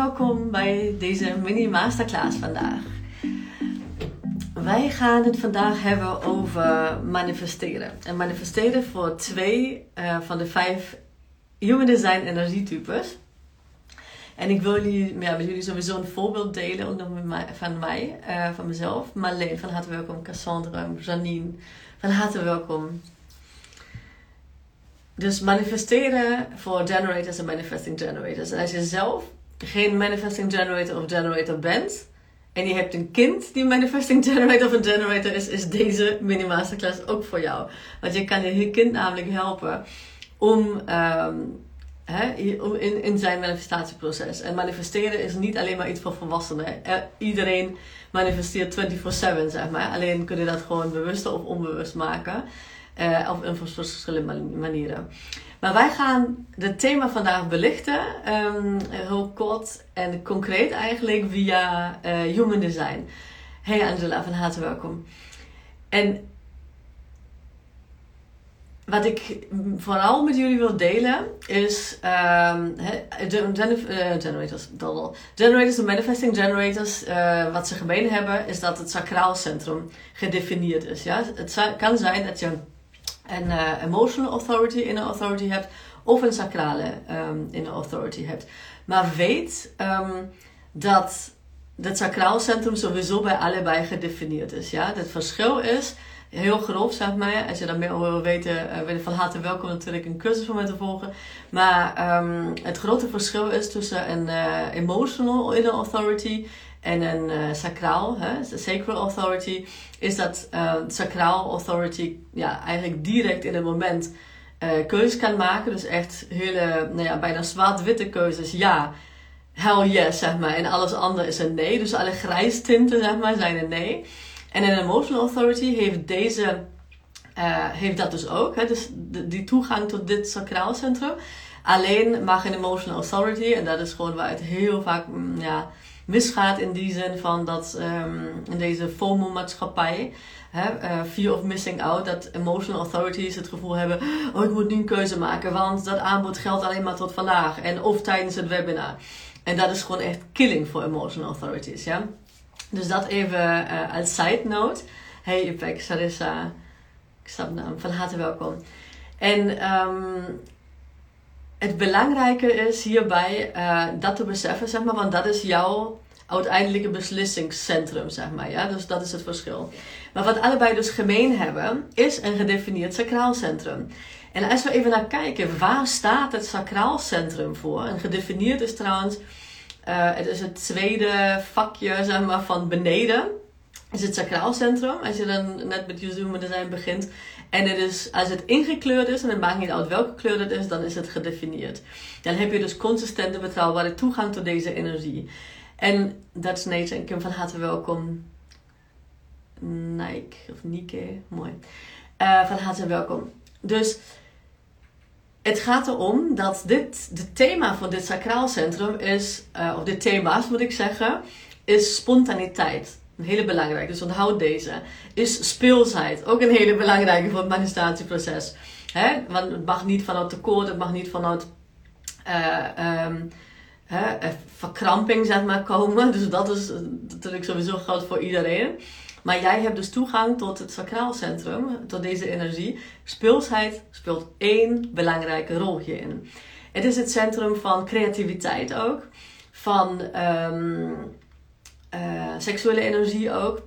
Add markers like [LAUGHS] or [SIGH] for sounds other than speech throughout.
welkom bij deze mini masterclass vandaag. Wij gaan het vandaag hebben over manifesteren. En manifesteren voor twee uh, van de vijf human design energietypes. En ik wil jullie, ja, met jullie sowieso een voorbeeld delen, van mij, uh, van mezelf. Marleen, van harte welkom. Cassandra, Janine, van harte welkom. Dus manifesteren voor generators en manifesting generators. En als je zelf geen manifesting generator of generator bent, en je hebt een kind die manifesting generator of een generator is, is deze mini masterclass ook voor jou. Want je kan je kind namelijk helpen om, hè, om in, in zijn manifestatieproces. En manifesteren is niet alleen maar iets voor volwassenen. iedereen manifesteert 24-7, zeg maar. Alleen kun je dat gewoon bewust of onbewust maken. Uh, of op verschillende manieren. Maar wij gaan het thema vandaag belichten, um, heel kort en concreet eigenlijk via uh, Human Design. Hey Angela, van harte welkom. En wat ik vooral met jullie wil delen is um, generators, generators en manifesting generators. Uh, wat ze gemeen hebben is dat het sacraal centrum gedefinieerd is. Ja? Het kan zijn dat je een uh, emotional authority in een authority hebt of een sacrale um, in een authority hebt. Maar weet um, dat het sacraal centrum sowieso bij allebei gedefinieerd is. Ja? Het verschil is heel grof, zeg maar. Als je daar meer over wil weten, ben je van harte welkom natuurlijk een cursus van mij te volgen. Maar um, het grote verschil is tussen een uh, emotional inner authority en een uh, sacraal, hè, sacral authority, is dat uh, sacraal authority ja, eigenlijk direct in het moment uh, keuzes kan maken. Dus echt hele, nou ja, bijna zwart-witte keuzes. Ja, hell yes, zeg maar. En alles andere is een nee. Dus alle grijstinten, zeg maar, zijn een nee. En een emotional authority heeft deze, heeft dat dus ook. Hè, dus die toegang tot dit sacraal centrum. Alleen mag een emotional authority, en dat is gewoon waar het heel vaak, mm, ja misgaat in die zin van dat um, in deze FOMO-maatschappij, uh, fear of missing out, dat emotional authorities het gevoel hebben: oh, ik moet nu een keuze maken, want dat aanbod geldt alleen maar tot vandaag en of tijdens het webinar. En dat is gewoon echt killing voor emotional authorities, ja. Dus dat even uh, als side note. Hey Ipek, Sarissa, ik snap naam, van harte welkom. En um, het belangrijke is hierbij uh, dat te beseffen, zeg maar, want dat is jouw uiteindelijke beslissingscentrum, zeg maar. Ja? Dus dat is het verschil. Maar wat allebei dus gemeen hebben, is een gedefinieerd sacraalcentrum. En als we even naar kijken, waar staat het sacraalcentrum voor? En gedefinieerd is trouwens, uh, het is het tweede vakje, zeg maar, van beneden. Is het sacraalcentrum. Als je dan net met je Zoom design begint, en het is, als het ingekleurd is, en het maakt niet uit welke kleur het is, dan is het gedefinieerd. Dan heb je dus consistente, betrouwbare toegang tot deze energie. En dat is Nate en Kim van harte welkom. Nike of Nike, mooi. Uh, van harte welkom. Dus het gaat erom dat dit, het thema van dit sacraalcentrum is, uh, of dit thema's moet ik zeggen, is spontaniteit. Een hele belangrijke, dus onthoud deze. Is speelsheid. Ook een hele belangrijke voor het manifestatieproces. Hè? Want het mag niet vanuit tekort, het mag niet vanuit uh, um, verkramping zeg maar, komen. [LAUGHS] Dus dat is natuurlijk sowieso groot voor iedereen. Maar jij hebt dus toegang tot het sacraalcentrum, tot deze energie. Speelsheid speelt één belangrijke rol hierin. Het is het centrum van creativiteit ook. Van um, uh, seksuele energie ook.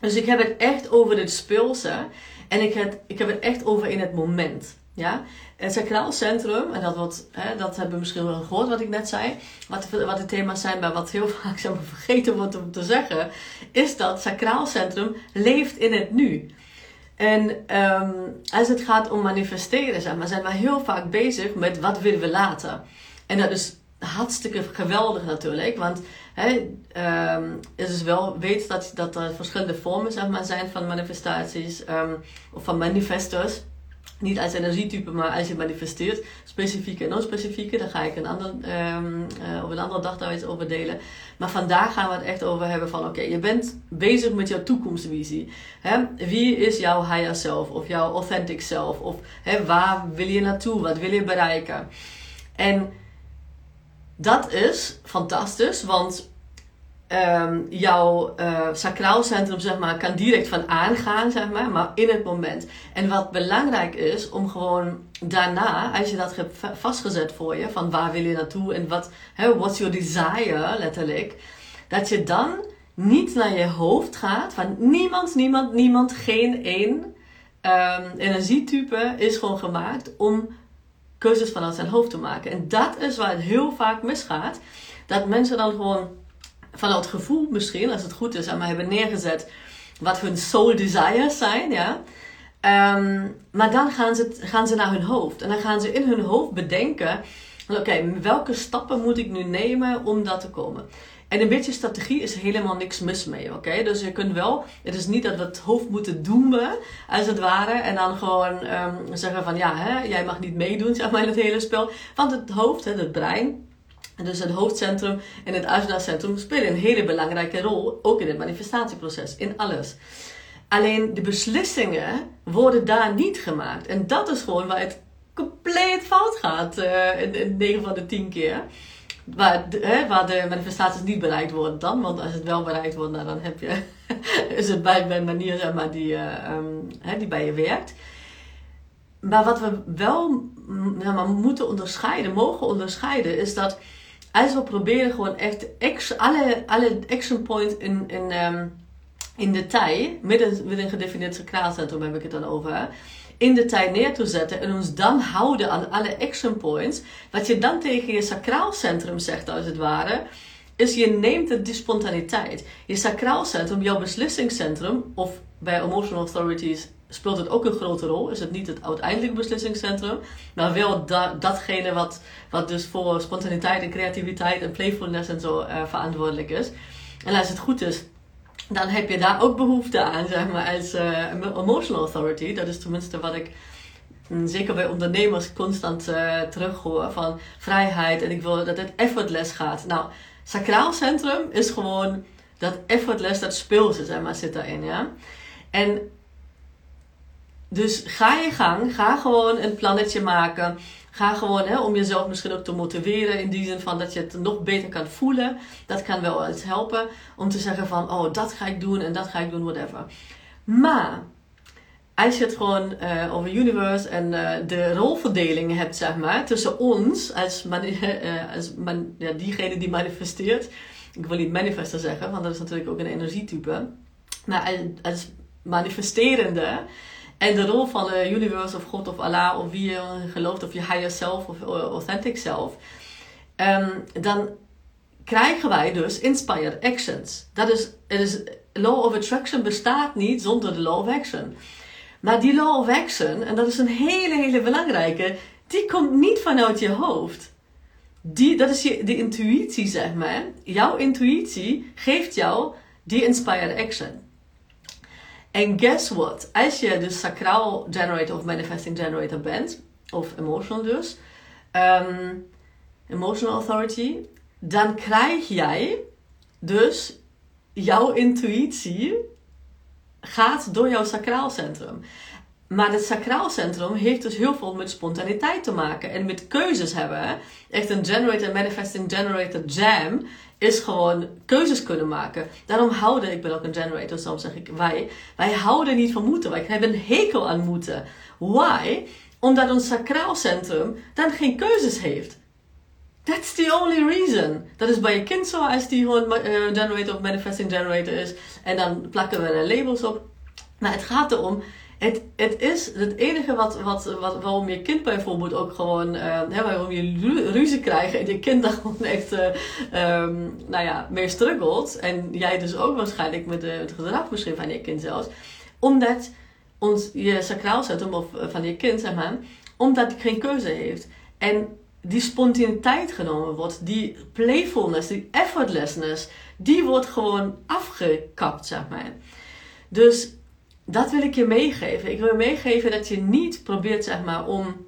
Dus ik heb het echt over het speelse. En ik heb, ik heb het echt over in het moment. Ja? Het sacraal centrum, en dat, wat, hè, dat hebben we misschien wel gehoord wat ik net zei, wat wat de thema's zijn, maar wat heel [LAUGHS] vaak maar, vergeten wordt om te zeggen, is dat sacraal centrum leeft in het nu. En um, als het gaat om manifesteren, maar, zijn we heel vaak bezig met wat willen we laten. En dat is hartstikke geweldig natuurlijk, want Hè, um, is dus wel, weet dat, dat er verschillende vormen zeg maar, zijn van manifestaties um, of van manifestors. Niet als energietype, maar als je manifesteert. Specifieke en non-specifieke. Daar ga ik een ander, um, op een andere dag daar iets over delen. Maar vandaag gaan we het echt over hebben van... Oké, je bent bezig met jouw toekomstvisie. Hè? Wie is jouw higher self? Of jouw authentic self? Of hè, waar wil je naartoe? Wat wil je bereiken? En dat is fantastisch, want um, jouw uh, sacraal centrum zeg maar, kan direct van aangaan, zeg maar, maar in het moment. En wat belangrijk is, om gewoon daarna, als je dat hebt vastgezet voor je, van waar wil je naartoe en wat, hè, what's your desire, letterlijk, dat je dan niet naar je hoofd gaat, van niemand, niemand, niemand, geen één um, energietype is gewoon gemaakt om keuzes vanuit zijn hoofd te maken. En dat is waar het heel vaak misgaat. Dat mensen dan gewoon vanuit gevoel misschien, als het goed is, aan mij hebben neergezet wat hun soul desires zijn, ja. Um, maar dan gaan ze, gaan ze naar hun hoofd. En dan gaan ze in hun hoofd bedenken, oké, welke stappen moet ik nu nemen om dat te komen? En een beetje strategie is helemaal niks mis mee, oké? Dus je kunt wel, het is niet dat we het hoofd moeten doemen, als het ware. En dan gewoon um, zeggen van, ja, hè, jij mag niet meedoen, zeg maar, in het hele spel. Want het hoofd, hè, het brein, dus het hoofdcentrum en het ajna-centrum spelen een hele belangrijke rol, ook in het manifestatieproces, in alles. Alleen de beslissingen worden daar niet gemaakt. En dat is gewoon waar het compleet fout gaat, uh, in, in 9 van de 10 keer. Waar hè, de manifestaties niet bereikt worden dan. Want als het wel bereikt wordt, nou, dan heb je, [LAUGHS] is het bij een manier maar, die, uh, um, hè, die bij je werkt. Maar wat we wel ja, maar moeten onderscheiden, mogen onderscheiden, is dat als we proberen gewoon echt alle, alle action points in, in, um, in de tijd, met een, gedefinieerd sacraalcentrum heb ik het dan over, in de tijd neer te zetten en ons dan houden aan alle action points, wat je dan tegen je sacraalcentrum zegt als het ware, is je neemt het die spontaniteit. Je sacraalcentrum, jouw beslissingscentrum, of bij emotional authorities speelt het ook een grote rol. Is het niet het uiteindelijke beslissingscentrum, maar wel datgene wat, wat dus voor spontaniteit en creativiteit en playfulness en zo uh, verantwoordelijk is. En als het goed is, dan heb je daar ook behoefte aan, zeg maar, als uh, emotional authority. Dat is tenminste wat ik mm, zeker bij ondernemers constant uh, terughoor van vrijheid en ik wil dat het effortless gaat. Nou, sacraal centrum is gewoon dat effortless, dat speelse, zeg maar, zit daarin, ja. En dus ga je gang, ga gewoon een plannetje maken. Ga gewoon hè, om jezelf misschien ook te motiveren in die zin van dat je het nog beter kan voelen. Dat kan wel eens helpen om te zeggen van oh dat ga ik doen en dat ga ik doen, whatever. Maar als je het gewoon uh, over universe en uh, de rolverdeling hebt, zeg maar, tussen ons als, mani uh, [LAUGHS] als man ja, diegene die manifesteert. Ik wil niet manifester zeggen, want dat is natuurlijk ook een energietype. Maar als manifesterende en de rol van de universe of God of Allah of wie je gelooft of je higher self of eh, authentic self. Um, dan krijgen wij dus inspired actions. Dat is, is, law of attraction bestaat niet zonder de law of action. Maar die law of action, en dat is een hele, hele belangrijke, die komt niet vanuit je hoofd. Die, dat is je, de intuïtie, zeg maar. Jouw intuïtie geeft jou die inspired action. En guess what? Als je dus sacraal generator of manifesting generator bent, of emotional dus, um, emotional authority, dan krijg jij dus jouw intuïtie gaat door jouw sacraalcentrum. Maar het sacraalcentrum heeft dus heel veel met spontaniteit te maken en met keuzes hebben. Echt een generator, manifesting generator jam is gewoon keuzes kunnen maken. Daarom houden, ik ben ook een generator, soms zeg ik wij, wij houden niet van moeten. Wij hebben een hekel aan moeten. Why? Omdat ons sacraalcentrum dan geen keuzes heeft. That's the only reason. Dat is bij je kind zo, als die gewoon uh, generator of manifesting generator is. En dan plakken we er labels op. Maar het gaat erom, het, het is het enige wat, wat, wat, waarom je kind bijvoorbeeld ook gewoon, uh, hè, waarom je ruzie krijgt en je kind [LAUGHS] daar gewoon echt, uh, nou ja, mee struggelt. En jij dus ook waarschijnlijk met, het gedrag misschien van je kind zelfs. Omdat ons, je sacraalcentrum of van je kind, zeg maar, omdat hij geen keuze heeft. En die spontaniteit genomen wordt, die playfulness, die effortlessness, die wordt gewoon afgekapt, zeg maar. Dus dat wil ik je meegeven. Ik wil je meegeven dat je niet probeert, zeg maar, om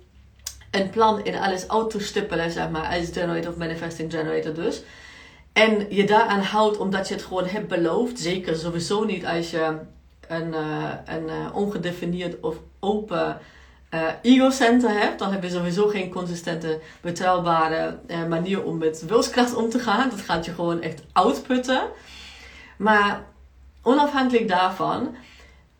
een plan in alles uit te stippelen, zeg maar, als generator of manifesting generator dus. En je daaraan houdt omdat je het gewoon hebt beloofd. Zeker sowieso niet als je een, uh, een uh, ongedefinieerd of open uh, ego-center hebt, dan heb je sowieso geen consistente, betrouwbare manier om met wilskracht om te gaan. Dat gaat je gewoon echt outputten. Maar onafhankelijk daarvan,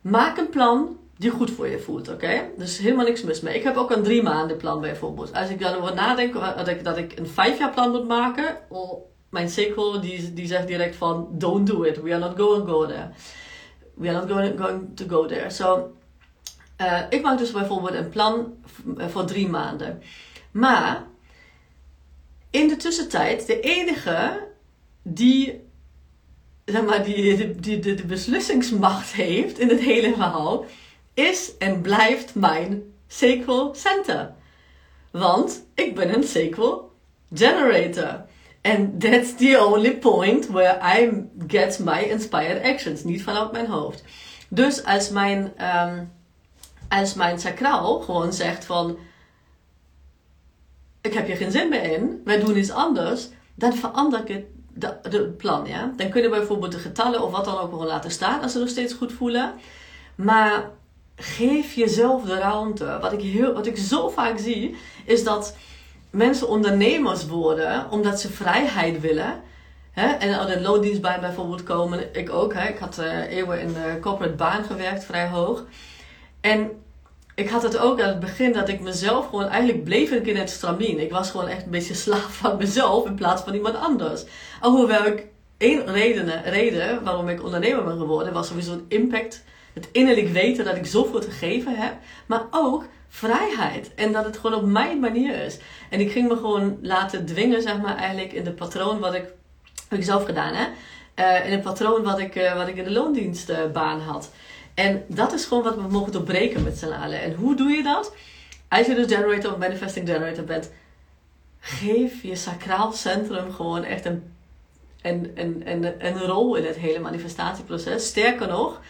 maak een plan die goed voor je voelt, oké? Dus helemaal niks mis mee. Ik heb ook een drie maanden plan bijvoorbeeld. Als ik dan over nadenk dat ik, dat ik een vijf jaar plan moet maken, oh, mijn sequel die, zegt direct van don't do it. We are not going go there. We are not going, going to go there. So, uh, ik maak dus bijvoorbeeld een plan voor drie maanden. Maar in de tussentijd, de enige die zeg maar, die, die, de beslissingsmacht heeft in het hele verhaal, is en blijft mijn SQL Center. Want ik ben een SQL generator. And that's the only point where I get my inspired actions. Niet vanuit mijn hoofd. Dus als mijn, um, als mijn sacraal gewoon zegt van... Ik heb hier geen zin meer in. Wij doen iets anders. Dan verander ik het de, plan. Ja? Dan kunnen bijvoorbeeld de getallen of wat dan ook gewoon laten staan. Als ze nog steeds goed voelen. Maar geef jezelf de ruimte. Wat ik, heel, wat ik zo vaak zie, is dat mensen ondernemers worden omdat ze vrijheid willen. En aan de loondienst bij bijvoorbeeld komen. Ik ook. Hè? Ik had uh, eeuwen in de corporate baan gewerkt, vrij hoog. En ik had het ook aan het begin dat ik mezelf gewoon eigenlijk bleef ik in het stramien. Ik was gewoon echt een beetje [LAUGHS] slaaf van mezelf in plaats van iemand anders. Alhoewel ik één reden, reden waarom ik ondernemer ben geworden was sowieso het impact het innerlijk weten dat ik zoveel te geven heb, maar ook vrijheid. En dat het gewoon op mijn manier is. En ik ging me gewoon laten dwingen, zeg maar, eigenlijk in de patroon wat ik, zelf gedaan, hè? Uh, in het patroon wat ik, uh, wat ik in de loondienstbaan had. En dat is gewoon wat we mogen doorbreken met z'n allen. En hoe doe je dat? Als je dus generator of manifesting generator bent, geef je sacraal centrum gewoon echt een, een, een, een, een rol in het hele manifestatieproces. Sterker nog,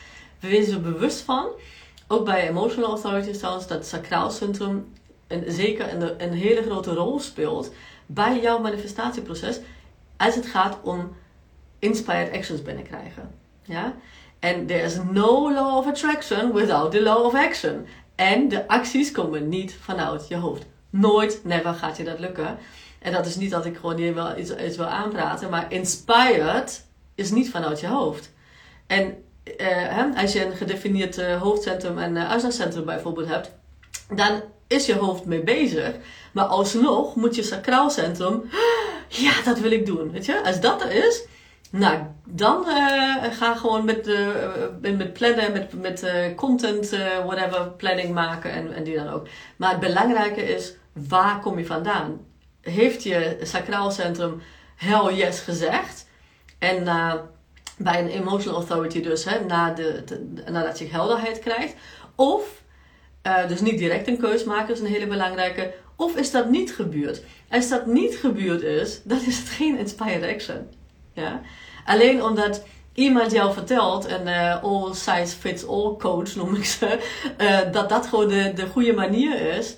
we wezen er bewust van, ook bij emotional authorities trouwens, dat sacraal centrum een, zeker een, een hele grote rol speelt bij jouw manifestatieproces als het gaat om inspired actions binnenkrijgen. Ja? En there is no law of attraction without the law of action. En de acties komen niet vanuit je hoofd. Nooit, never gaat je dat lukken. En dat is niet dat ik gewoon hier wel iets, iets wil aanpraten, maar inspired is niet vanuit je hoofd. En uh, als je een gedefinieerd uh, hoofdcentrum en uh, uitzendcentrum bijvoorbeeld hebt, dan is je hoofd mee bezig. Maar alsnog moet je sacraalcentrum, [GASPS] ja, dat wil ik doen. Weet je? Als dat er is, nou, dan ga gewoon met, met plannen, met, met content, whatever, planning maken en, en die dan ook. Maar het belangrijke is, waar kom je vandaan? Heeft je sacraalcentrum hell yes gezegd? En bij een emotional authority dus, hè, na de, nadat je helderheid krijgt. Of, dus niet direct een keus maken, is een hele belangrijke. Of is dat niet gebeurd? Als dat niet gebeurd is, dan is het geen inspired action. Alleen omdat iemand jou vertelt, en uh, all size fits all coach noem ik ze, uh, dat dat gewoon de, de goede manier is.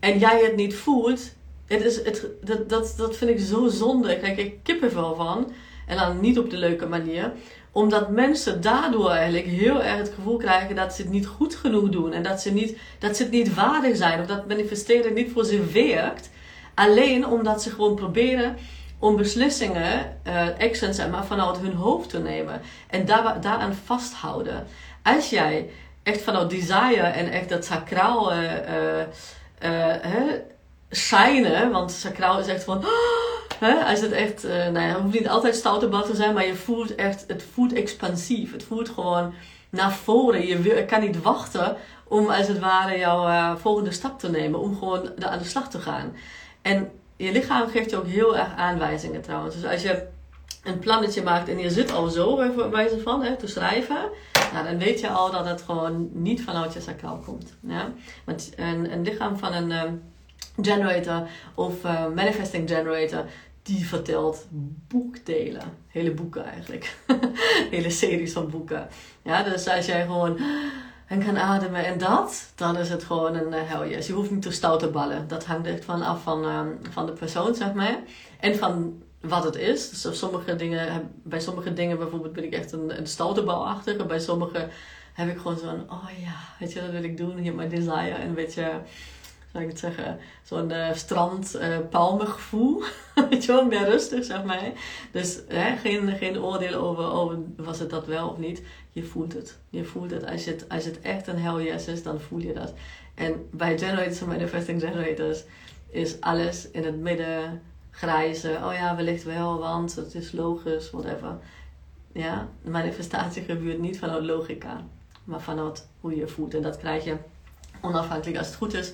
En jij het niet voelt, het is, het, dat, dat, dat vind ik zo zonde. Ik krijg ik kippenvel van. En dan niet op de leuke manier. Omdat mensen daardoor eigenlijk heel erg het gevoel krijgen dat ze het niet goed genoeg doen. En dat ze, niet, dat ze het niet waardig zijn. Of dat manifesteren niet voor ze werkt. Alleen omdat ze gewoon proberen om beslissingen, uh, actions, maar vanuit hun hoofd te nemen. En daar, daaraan vasthouden. Als jij echt vanuit desire en echt dat sacraal uh, want sacraal is echt van Hè? Als het echt, uh, nou ja, het hoeft niet altijd stoutenbad te zijn, maar je voelt echt, het voelt expansief. Het voelt gewoon naar voren. Je kan niet wachten om als het ware jouw volgende stap te nemen, om gewoon aan de slag te gaan. En je lichaam geeft je ook heel erg aanwijzingen trouwens. Dus als je een plannetje maakt en je zit al zo bij wijze van hè, te schrijven, nou, dan weet je al dat het gewoon niet vanuit je sacraal komt. Ja? Want een, een lichaam van een um, generator of uh, manifesting generator, die vertelt boekdelen. Hele boeken eigenlijk. [LAUGHS] Hele series van boeken. Ja, dus als jij gewoon en kan ademen en dat, dan is het gewoon een uh, hell yes. Je hoeft niet te stout te ballen. Dat hangt echt van af van, um, van de persoon, zeg maar. En van wat het is. Dus sommige dingen, bij sommige dingen bijvoorbeeld ben ik echt een, een stoutebalachtige. Bij sommige heb ik gewoon zo'n, oh ja, weet je, dat wil ik doen. Hier mijn desire. En een beetje, ik het zeggen, zo'n uh, strand uh, palmengevoel. [LAUGHS] weet je wel, meer rustig, zeg maar. Dus hè, geen, geen oordeel over, oh, was het dat wel of niet. Je voelt het. Je voelt het. Als, het. als het echt een hell yes is, dan voel je dat. En bij generators en manifesting generators is alles in het midden grijzen. Oh ja, wellicht wel, want het is logisch, whatever. Ja, manifestatie gebeurt niet vanuit logica, maar vanuit hoe je voelt. En dat krijg je onafhankelijk als het goed is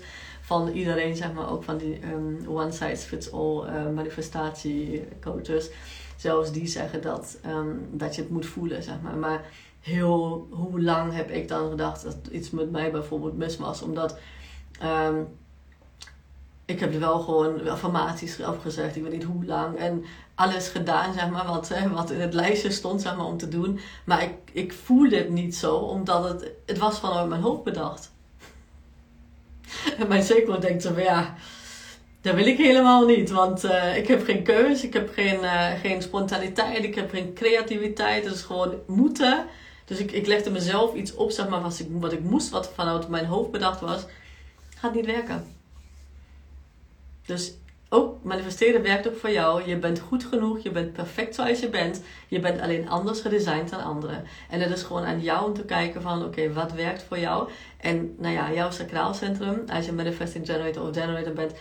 van iedereen, zeg maar, ook van die um, one size fits all uh, manifestatiecoaches. Zelfs die zeggen dat, um, dat je het moet voelen, zeg maar. Maar heel, hoe lang heb ik dan gedacht dat iets met mij bijvoorbeeld mis was? Omdat um, ik heb er wel gewoon affirmaties gezegd. Ik weet niet hoe lang. En alles gedaan, zeg maar, wat, hè, wat in het lijstje stond, zeg maar, om te doen. Maar ik, ik voelde het niet zo, omdat het, het was vanuit mijn hoofd bedacht. En [LAUGHS] mijn zeker denkt zo van, ja, dat wil ik helemaal niet. Want uh, ik heb geen keus, ik heb geen, uh, geen spontaniteit, ik heb geen creativiteit. Het is gewoon moeten. Dus ik, ik legde mezelf iets op, zeg maar, wat ik, wat ik moest, wat vanuit mijn hoofd bedacht was. Gaat niet werken. Dus ook manifesteren werkt ook voor jou. Je bent goed genoeg, je bent perfect zoals je bent. Je bent alleen anders gedesigned dan anderen. En het is gewoon aan jou om te kijken van oké, wat werkt voor jou? En nou ja, jouw sacraalcentrum, als je manifesting generator of generator bent,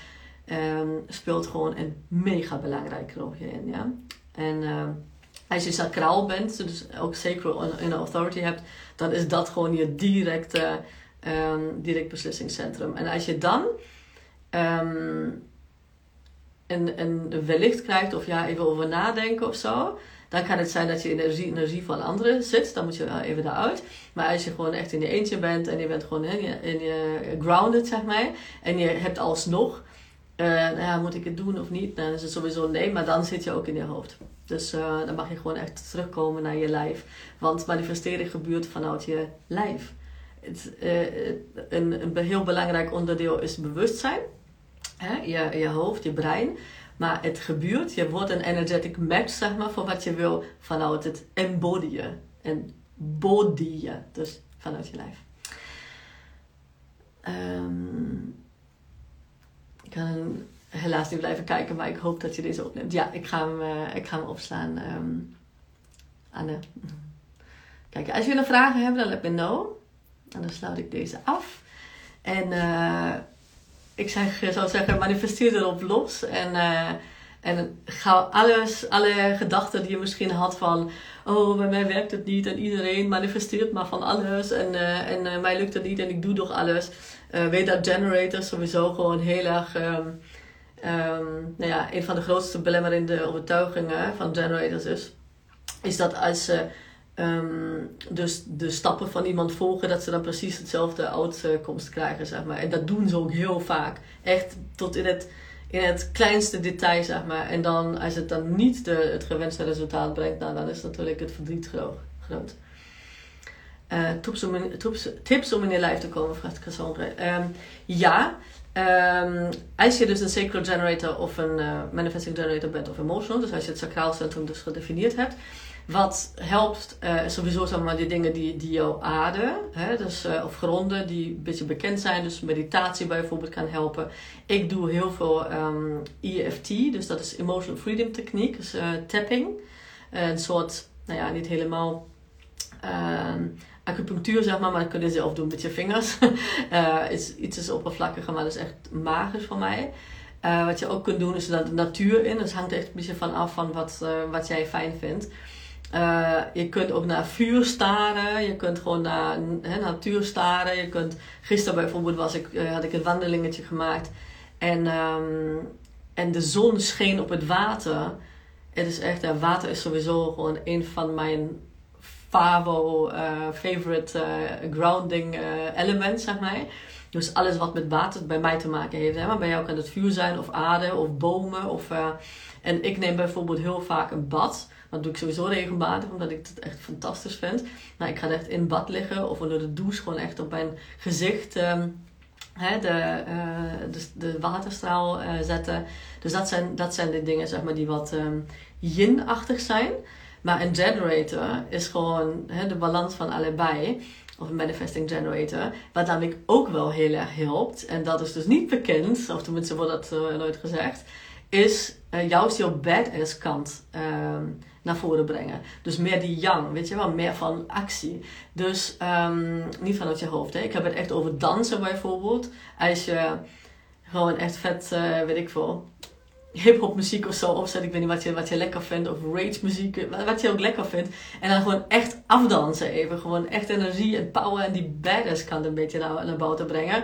um, speelt gewoon een mega belangrijk rol in. Ja? En um, als je sacraal bent, dus ook sacral in authority hebt, dan is dat gewoon je directe um, direct beslissingscentrum. En als je dan een, een wellicht krijgt of ja, even over nadenken of zo. Dan kan het zijn dat je energie, energie van anderen zit. Dan moet je even daaruit. Maar als je gewoon echt in je eentje bent en je bent gewoon in je, in je grounded, zeg maar. En je hebt alsnog, uh, nou ja, moet ik het doen of niet? Dan is het sowieso nee, maar dan zit je ook in je hoofd. Dus uh, dan mag je gewoon echt terugkomen naar je lijf. Want manifesteren gebeurt vanuit je lijf. Het, uh, een, een heel belangrijk onderdeel is bewustzijn hè, je, je hoofd, je brein. Maar het gebeurt, je wordt een energetic match, zeg maar, voor wat je wil vanuit het embodyen. En bodyen, dus vanuit je lijf. Um, ik kan helaas niet blijven kijken, maar ik hoop dat je deze opneemt. Ja, ik ga hem, uh, ik ga hem opslaan. Um, Anne. Kijk, als jullie vragen hebben, dan let me know. En dan sluit ik deze af. En uh, ik zeg, zou zeggen, manifesteer erop los. En, uh, en ga alles, alle gedachten die je misschien had van... Oh, bij mij werkt het niet en iedereen manifesteert maar van alles. En, uh, en uh, mij lukt het niet en ik doe toch alles. weet dat generators sowieso gewoon heel erg... Um, um, nou ja, een van de grootste belemmerende overtuigingen van generators is... Is dat als ze Um, dus de stappen van iemand volgen, dat ze dan precies hetzelfde uitkomst krijgen, zeg maar. En dat doen ze ook heel vaak. Echt tot in het, in het kleinste detail, zeg maar. En dan, als het dan niet de, het gewenste resultaat brengt, nou, dan is natuurlijk het verdriet groot. Uh, tips, om in, om in je lijf te komen, vraagt Cassandra. Um, ja, um, als je dus een sacral generator of een uh, manifesting generator bent of emotional, dus als je het sacraal centrum dus gedefinieerd hebt, wat helpt, uh, sowieso zeg maar die dingen die, die jou aarden, hè, dus, uh, of gronden die een beetje bekend zijn. Dus meditatie bijvoorbeeld kan helpen. Ik doe heel veel um, ehm, EFT, dus dat is Emotional Freedom Techniek, dus uh, tapping. een soort, nou ja, niet helemaal ehm, acupunctuur zeg maar, maar dat kun je zelf doen met je vingers. [LAUGHS] is, iets is oppervlakkiger, maar dat is echt magisch voor mij. wat je ook kunt doen is de natuur in. Dus hangt echt een beetje van af van wat, wat jij fijn vindt. Uh, je kunt ook naar vuur staren. Je kunt gewoon naar natuur staren. Je kunt, gisteren bijvoorbeeld was ik, uh, had ik een wandelingetje gemaakt. En, um, en de zon scheen op het water. Het is echt, water is sowieso gewoon een van mijn favo, uh, favorite grounding elements, zeg maar. Dus alles wat met water bij mij te maken heeft. Hè? Maar bij jou kan het vuur zijn, of aarde, of bomen. Of, en ik neem bijvoorbeeld heel vaak een bad. Dat doe ik sowieso regelmatig, omdat ik het echt fantastisch vind. Nou, ik ga echt in bad liggen of onder de douche gewoon echt op mijn gezicht hè, de, uh, de, de, waterstraal uh, zetten. Dus dat zijn, dat zijn de dingen zeg maar, die wat um, yin-achtig zijn. Maar een generator is gewoon de balans van allebei. Of een manifesting generator. Wat namelijk ook wel heel erg helpt. En dat is dus niet bekend, of tenminste wordt dat uh, nooit gezegd. Is juist jouw badass kant ehm, naar voren brengen. Dus meer die yang, weet je wel, meer van actie. Dus um, niet vanuit je hoofd. Hè. Ik heb het echt over dansen bijvoorbeeld. Als je gewoon echt vet, uh, weet ik veel, hip-hop muziek of zo opzet. Ik weet niet wat je, wat je lekker vindt. Of rage muziek, wat je ook lekker vindt. En dan gewoon echt afdansen even. Gewoon echt energie en power en die badass kan een beetje naar, naar buiten brengen.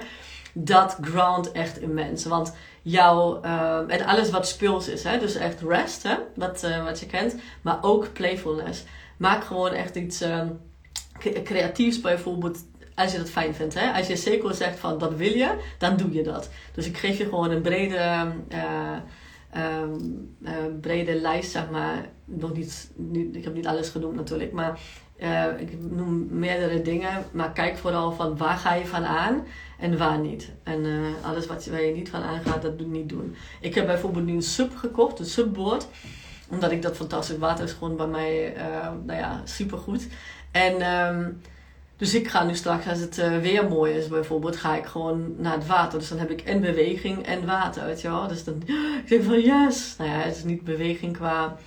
Dat ground echt immens. Want jouw, uh, en alles wat speels is, hè? dus echt rest, hè? Wat, uh, wat je kent, maar ook playfulness. Maak gewoon echt iets uh, creatiefs bijvoorbeeld, als je dat fijn vindt. Hè? Als je zeker zegt van dat wil je, dan doe je dat. Dus ik geef je gewoon een brede, ehm, ehm, brede lijst, zeg maar. Nog niet, ik heb niet alles genoemd natuurlijk, maar uh, ik noem meerdere dingen, maar kijk vooral van waar ga je van aan en waar niet. En uh, alles wat, waar je niet van aangaat, dat doe niet doen. Ik heb bijvoorbeeld nu een sub gekocht, een subboard. Omdat ik dat fantastisch water is gewoon bij mij, uh, nou ja, supergoed. En um, dus ik ga nu straks, als het weer mooi is bijvoorbeeld, ga ik gewoon naar het water. Dus dan heb ik en beweging en water, weet je wel. Dus dan, [GASPS] ik denk van yes! Nou ja, het is niet beweging qua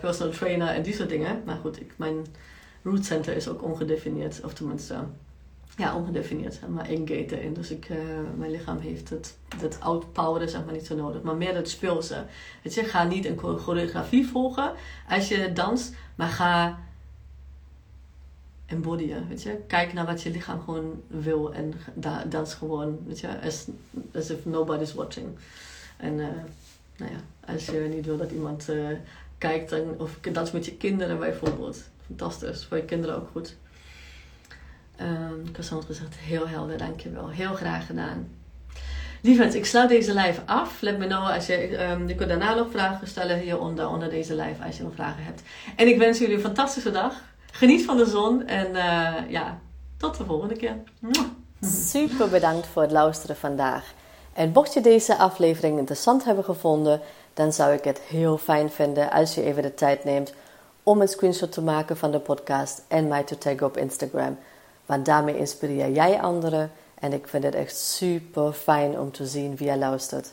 personal trainer en die soort dingen. Maar goed, ik, mijn root center is ook ongedefinieerd. Of tenminste, ja, ongedefinieerd. Maar één gate erin. Dus ik, uh, mijn lichaam heeft het, het outpoweren zeg maar niet zo nodig. Maar meer het speelse. Weet je, ga niet een choreografie volgen als je danst. Maar ga embodyen, weet je. Kijk naar wat je lichaam gewoon wil. En da dans gewoon, weet je. As, as if nobody's watching. En uh, nou ja, als je niet wil dat iemand uh, kijkt. Dan, of dans met je kinderen bijvoorbeeld fantastisch. Voor je kinderen ook goed. Um, Cassandra gezegd, heel helder, dankjewel. Heel graag gedaan. Lieverd, ik sluit deze live af. Let me know als je, um, je kunt daarna nog vragen stellen hieronder, onder deze live, als je nog vragen hebt. En ik wens jullie een fantastische dag. Geniet van de zon en uh, ja, tot de volgende keer. Super bedankt voor het luisteren vandaag. En mocht je deze aflevering interessant hebben gevonden, dan zou ik het heel fijn vinden als je even de tijd neemt om een screenshot te maken van de podcast en mij te taggen op Instagram. Want daarmee inspireer jij anderen en ik vind het echt super fijn om te zien wie jij luistert.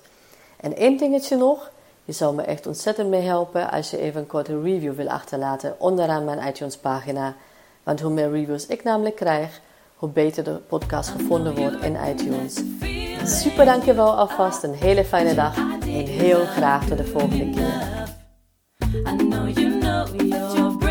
En één dingetje nog. Je zou me echt ontzettend mee helpen als je even een korte review wil achterlaten onderaan mijn iTunes pagina. Want hoe meer reviews ik namelijk krijg, hoe beter de podcast gevonden wordt in iTunes. Super dankjewel alvast, een hele fijne dag en heel graag tot de volgende keer. I know you know you're